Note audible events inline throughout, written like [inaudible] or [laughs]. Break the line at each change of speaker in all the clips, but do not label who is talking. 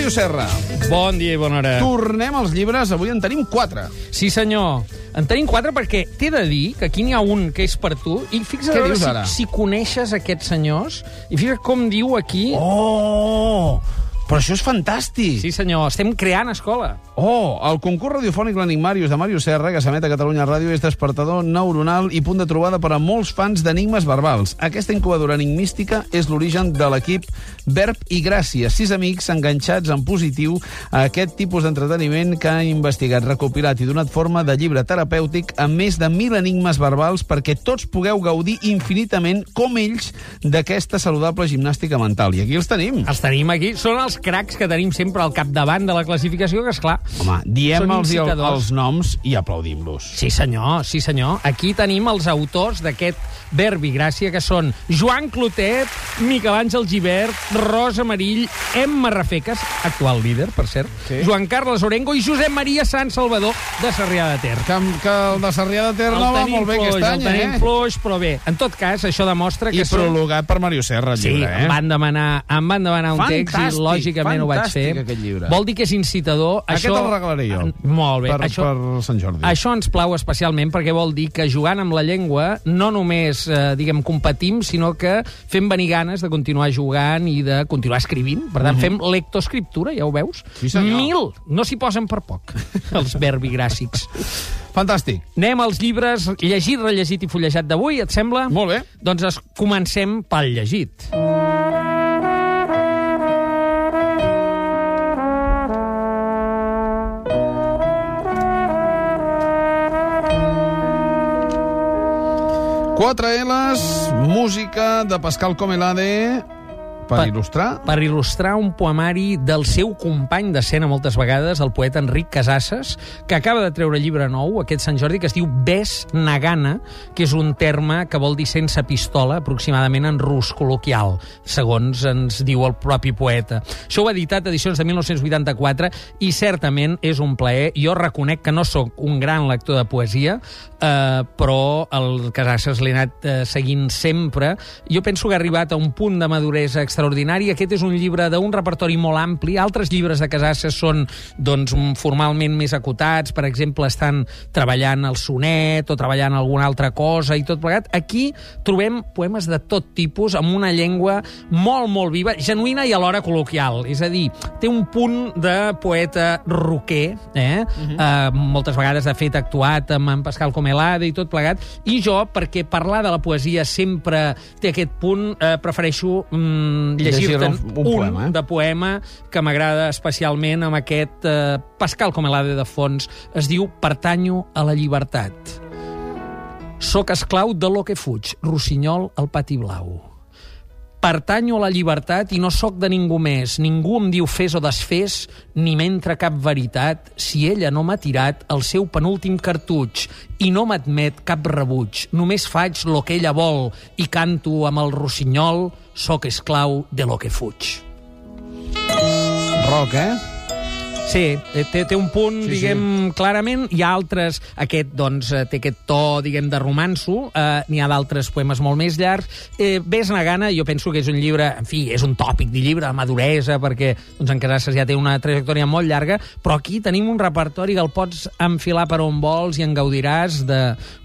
Mario Serra.
Bon dia i bona hora.
Tornem als llibres, avui en tenim quatre.
Sí, senyor. En tenim quatre perquè t'he de dir que aquí n'hi ha un que és per tu i fixa't
Què
a veure
dius
si,
ara?
si coneixes aquests senyors i fixa't com diu aquí...
Oh! Però això és fantàstic!
Sí, senyor, estem creant escola.
Oh, el concurs radiofònic l'Enigmarius de Mario Serra, que s'emet a Catalunya Ràdio, és despertador neuronal i punt de trobada per a molts fans d'enigmes verbals. Aquesta incubadora enigmística és l'origen de l'equip Verb i Gràcia, sis amics enganxats en positiu a aquest tipus d'entreteniment que han investigat, recopilat i donat forma de llibre terapèutic amb més de mil enigmes verbals perquè tots pugueu gaudir infinitament, com ells, d'aquesta saludable gimnàstica mental. I aquí els tenim.
Els tenim aquí. Són els cracs que tenim sempre al capdavant de la classificació, que, és clar.
Home, diem-los
Són
el,
incitadors.
els noms i aplaudim-los.
Sí, senyor, sí, senyor. Aquí tenim els autors d'aquest verb i gràcia, que són Joan Clotet, Miquel Àngel Givert, Rosa Marill, Emma Rafeques, actual líder, per cert,
Sí.
Joan Carles Orengo i Josep Maria Sant Salvador de Sarrià de Ter.
Que, que el de Sarrià de Ter no va molt bé
fluix,
aquest any,
el tenim
eh?
fluix, però bé, en tot cas, això demostra que
I prologat per Mario Serra, el
Sí,
llibre, eh?
em van demanar, em van demanar un text i
Fantàstic,
lògicament ho vaig fer.
fantàstic, aquest llibre.
Vol dir que és incitador.
Aquest
això...
el regalaré jo.
Molt bé.
Per,
això...
per Sant Jordi.
Això ens plau especialment perquè vol dir que jugant amb la llengua no només, eh, diguem, competim, sinó que fem venir ganes de continuar jugant i de continuar escrivint. Per tant, fem lectoescriptura, ja ho veus?
Sí, senyor.
Mil! No s'hi posen per poc, [laughs] els verbigràssics.
Fantàstic.
Anem als llibres llegit, rellegit i fullejat d'avui, et sembla?
Molt bé.
Doncs es, comencem pel llegit.
Quatre L's, música de Pascal Comelade per
Pa-
il·lustrar.
per il·lustrar un poemari del seu company d'escena moltes vegades, el poeta Enric Casasses, que acaba de treure llibre nou aquest Sant Jordi, que es diu Bes Nagana, que és un terme que vol dir sense pistola, aproximadament en rus col·loquial, segons ens diu el propi poeta. Això ho ha editat edicions de 1984 i certament és un plaer. Jo reconec que no sóc un gran lector de poesia, eh, però el Casasses l'he anat eh, seguint sempre. Jo penso que ha arribat a un punt de maduresa extraordinari. Aquest és un llibre d'un repertori molt ampli. Altres llibres de Casasses són doncs, formalment més acotats. Per exemple, estan treballant el sonet o treballant alguna altra cosa i tot plegat. Aquí trobem poemes de tot tipus, amb una llengua molt, molt viva, genuïna i alhora col·loquial. És a dir, té un punt de poeta roquer, eh? Uh -huh. eh moltes vegades, de fet, actuat amb en Pascal Comelade i tot plegat. I jo, perquè parlar de la poesia sempre té aquest punt, eh, prefereixo mm, llegir-te
Llegir un- un poema, eh?
de poema que m'agrada especialment amb aquest eh, Pascal Comelade de fons. Es diu Pertanyo a la llibertat. Soc esclau de lo que fuig, rossinyol al pati blau. Pertanyo a la llibertat i no sóc de ningú més. Ningú em diu fes o desfés, ni m'entra cap veritat si ella no m'ha tirat el seu penúltim cartutx i no m'admet cap rebuig. Només faig lo que ella vol i canto amb el rossinyol, sóc esclau de lo que fuig.
Rock, eh?
Sí, eh, té, té un punt,
Sí,
diguem, sí. clarament. Hi ha altres, aquest, doncs, eh, té aquest to, diguem, de romanço. Eh, N'hi ha d'altres poemes molt més llargs. Eh, Ves Nagana, jo penso que és un llibre, en fi, és un tòpic de llibre, de maduresa, perquè doncs, en Casasses ja té una trajectòria molt llarga, però aquí tenim un repertori que el pots enfilar per on vols i en gaudiràs de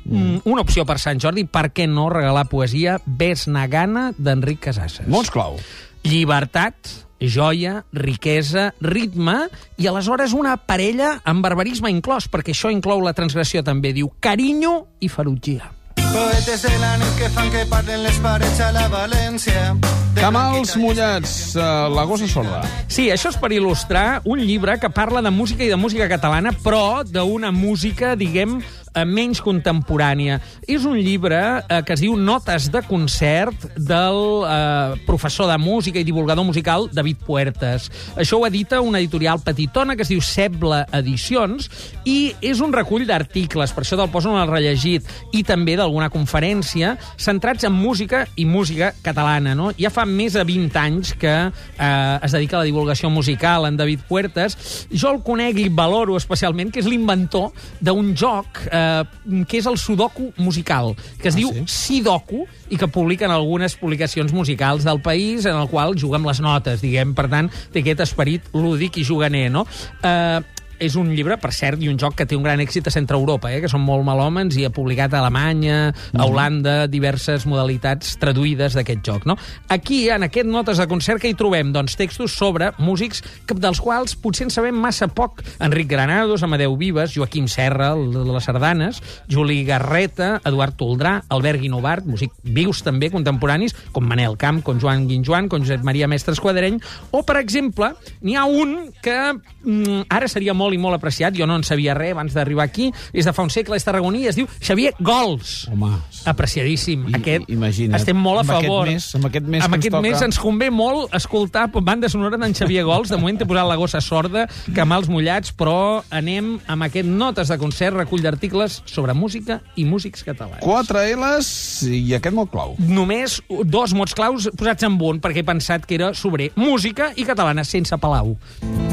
mm. una opció per Sant Jordi. Per què no regalar poesia? Ves Nagana, d'Enric Casasses.
Mots clau.
Llibertat, joia, riquesa, ritme i aleshores una parella amb barbarisme inclòs, perquè això inclou la transgressió també. Diu carinyo i ferotgia.
Poetes de la nit que fan que parlen les parets a la València.
Camals mullats, uh, la gossa sorda.
Sí, això és per il·lustrar un llibre que parla de música i de música catalana, però d'una música, diguem, eh, menys contemporània. És un llibre eh, que es diu Notes de concert del eh, professor de música i divulgador musical David Puertas. Això ho edita una editorial petitona que es diu Sebla Edicions i és un recull d'articles, per això te'l poso en el rellegit, i també d'alguna conferència centrats en música i música catalana. No? Ja fa més de 20 anys que eh, es dedica a la divulgació musical en David Puertas. Jo el conec i valoro especialment, que és l'inventor d'un joc eh, eh, que és el Sudoku musical, que es
Ah,
diu
sí?
Sidoku i que publiquen algunes publicacions musicals del país en el qual juga amb les notes, diguem. Per tant, té aquest esperit lúdic i juganer, no? Eh, és un llibre, per cert, i un joc que té un gran èxit a Centre Europa, eh, que són molt malòmens i ha publicat a Alemanya, a Holanda, diverses modalitats traduïdes d'aquest joc. No? Aquí, en aquest Notes de concert, que hi trobem doncs, textos sobre músics que, dels quals potser en sabem massa poc. Enric Granados, Amadeu Vives, Joaquim Serra, el de les sardanes, Juli Garreta, Eduard Toldrà, Albert Guinovart, músic vius també, contemporanis, com Manel Camp, com Joan Guinjoan, com Josep Maria Mestres Quadreny, o, per exemple, n'hi ha un que mm, ara seria molt i molt apreciat, jo no en sabia res abans d'arribar aquí, és de fa un segle, és tarragoní, es diu Xavier Gols.
Home,
Apreciadíssim.
I-
aquest,
imagina't.
estem molt a
Amb aquest
favor.
mes- amb aquest mes
amb
que ens
aquest
toca.
mes ens convé molt escoltar banda sonora d'en Xavier Gols. De moment t'he posat la gossa sorda, camals mullats, però anem amb aquest notes de concert, recull d'articles sobre música i músics catalans.
Quatre L's i aquest molt clau.
Només dos mots claus posats en un, perquè he pensat que era sobre música i catalana, sense palau.
Estar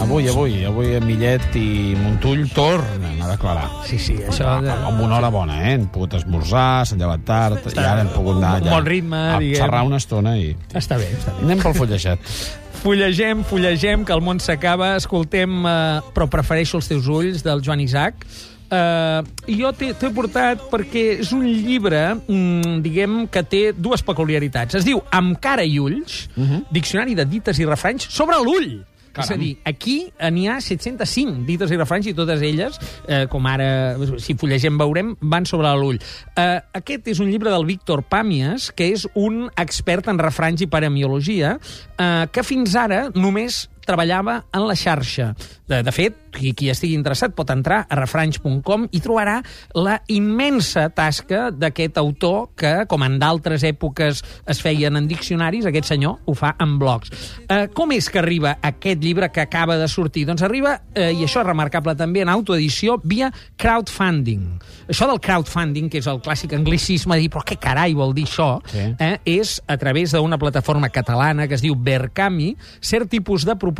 Avui, avui, avui Millet i Montull tornen a declarar.
Sí, sí, això... De...
Amb una hora bona, eh? Han pogut esmorzar, s'han llevat tard, i ara han pogut anar allà
bon ritme,
a
diguem.
xerrar una estona i...
Està bé, està bé.
Anem pel fullejat.
Fullegem, fullegem, que el món s'acaba. Escoltem, eh, però prefereixo els teus ulls, del Joan Isaac. Uh, jo t'he t'he portat perquè és un llibre, mm, diguem, que té dues peculiaritats. Es diu Amb cara i ulls, uh -huh. diccionari de dites i refranys sobre l'ull. És a dir, aquí n'hi ha 705 dites i refranys i totes elles, eh, com ara, si fullegem veurem, van sobre l'ull. Eh, aquest és un llibre del Víctor Pàmies, que és un expert en refranys i paremiologia, eh, que fins ara només treballava en la xarxa. De, de fet, qui, qui estigui interessat pot entrar a refranys.com i trobarà la immensa tasca d'aquest autor que, com en d'altres èpoques es feien en diccionaris, aquest senyor ho fa en blogs. Eh, com és que arriba aquest llibre que acaba de sortir? Doncs arriba, eh, i això és remarcable també, en autoedició via crowdfunding. Això del crowdfunding, que és el clàssic anglicisme dir però què carai vol dir això,
Sí.
eh, és a través d'una plataforma catalana que es diu Verkami, cert tipus de propostes,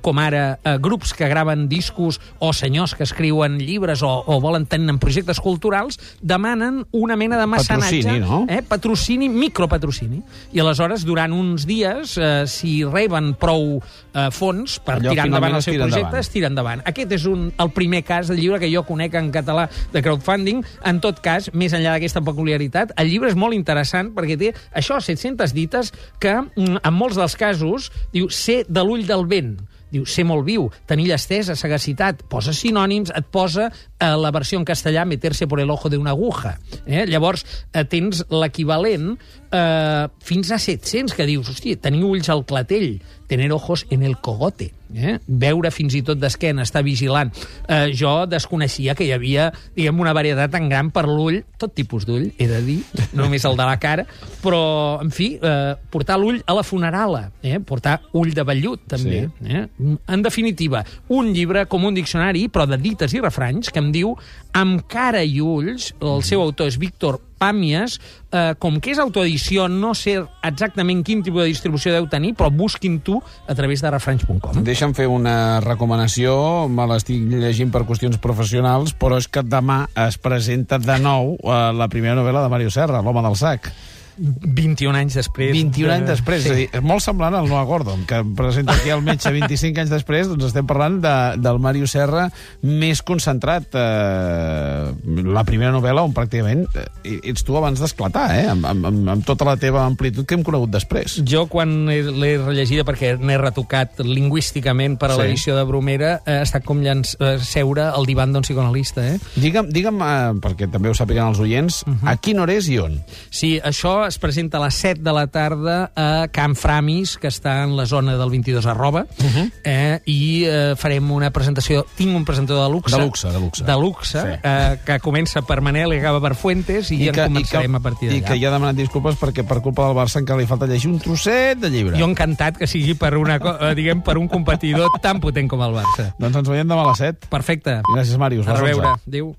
com ara eh, grups que graven discos o senyors que escriuen llibres o, o volen tenir projectes culturals, demanen una mena de mecenatge.
Patrocini, no?
Eh, patrocini, micropatrocini. I aleshores, durant uns dies, eh, si reben prou eh, fons per
Allò
tirar endavant el seu
tira
projecte,
endavant.
es tira endavant. Aquest és un, el primer cas del llibre que jo conec en català de crowdfunding. En tot cas, més enllà d'aquesta peculiaritat, el llibre és molt interessant perquè té això, 700 dites, que mm, en molts dels casos diu ser de l'ull del vent. Diu, ser molt viu, tenir llestesa, sagacitat, posa sinònims, et posa eh, la versió en castellà meterse por el ojo de una aguja. Eh? Llavors, eh, tens l'equivalent eh, fins a 700, que dius, hòstia, tenir ulls al clatell, tener ojos en el cogote, eh? veure fins i tot d'esquena, estar vigilant. Eh, jo desconeixia que hi havia, diguem, una varietat tan gran per l'ull, tot tipus d'ull, he de dir, no només el de la cara, però, en fi, eh, portar l'ull a la funerala, eh? portar ull de vellut, també.
Sí.
Eh? En definitiva, un llibre com un diccionari, però de dites i refranys, que em diu Amb cara i ulls, el seu autor és Víctor Pàmies, eh, com que és autoedició, no sé exactament quin tipus de distribució deu tenir, però busquin tu a través de refranys.com.
Deixa'm fer una recomanació, me l'estic llegint per qüestions professionals, però és que demà es presenta de nou eh, la primera novel·la de Mario Serra, L'home del sac.
21 anys després.
21 anys
de-
després, sí. és a dir, és molt semblant al Noah Gordon, que presenta aquí el metge 25 anys després, doncs estem parlant de, del Mario Serra més concentrat. Eh, la primera novel·la on pràcticament eh, ets tu abans d'esclatar, eh, amb, amb, amb, amb tota la teva amplitud que hem conegut després.
Jo, quan he- l'he rellegida, perquè n'he retocat lingüísticament per a
Sí.
l'edició de Bromera, eh, ha estat com llanç, eh, seure al divan d'un psicoanalista, eh?
Digue'm, digue'm eh, perquè també ho sàpiguen els oients, uh -huh. a quina hora és i on?
Sí, això es presenta a les 7 de la tarda a Camp Framis, que està en la zona del 22 arroba, uh -huh. eh, i eh, farem una presentació... Tinc un presentador de luxe.
De luxe, de luxe.
De luxe,
Sí.
eh, que comença per Manel i acaba per Fuentes, i, I en començarem
i que,
a partir
I
d'allà.
que ja ha demanat disculpes perquè per culpa del Barça encara li falta llegir un trosset de llibre.
Jo encantat que sigui per, una, eh, diguem, per un competidor tan potent com el Barça.
Doncs ens veiem demà a les 7.
Perfecte.
Gràcies, Màrius.
A
les 11.
reveure. Adéu.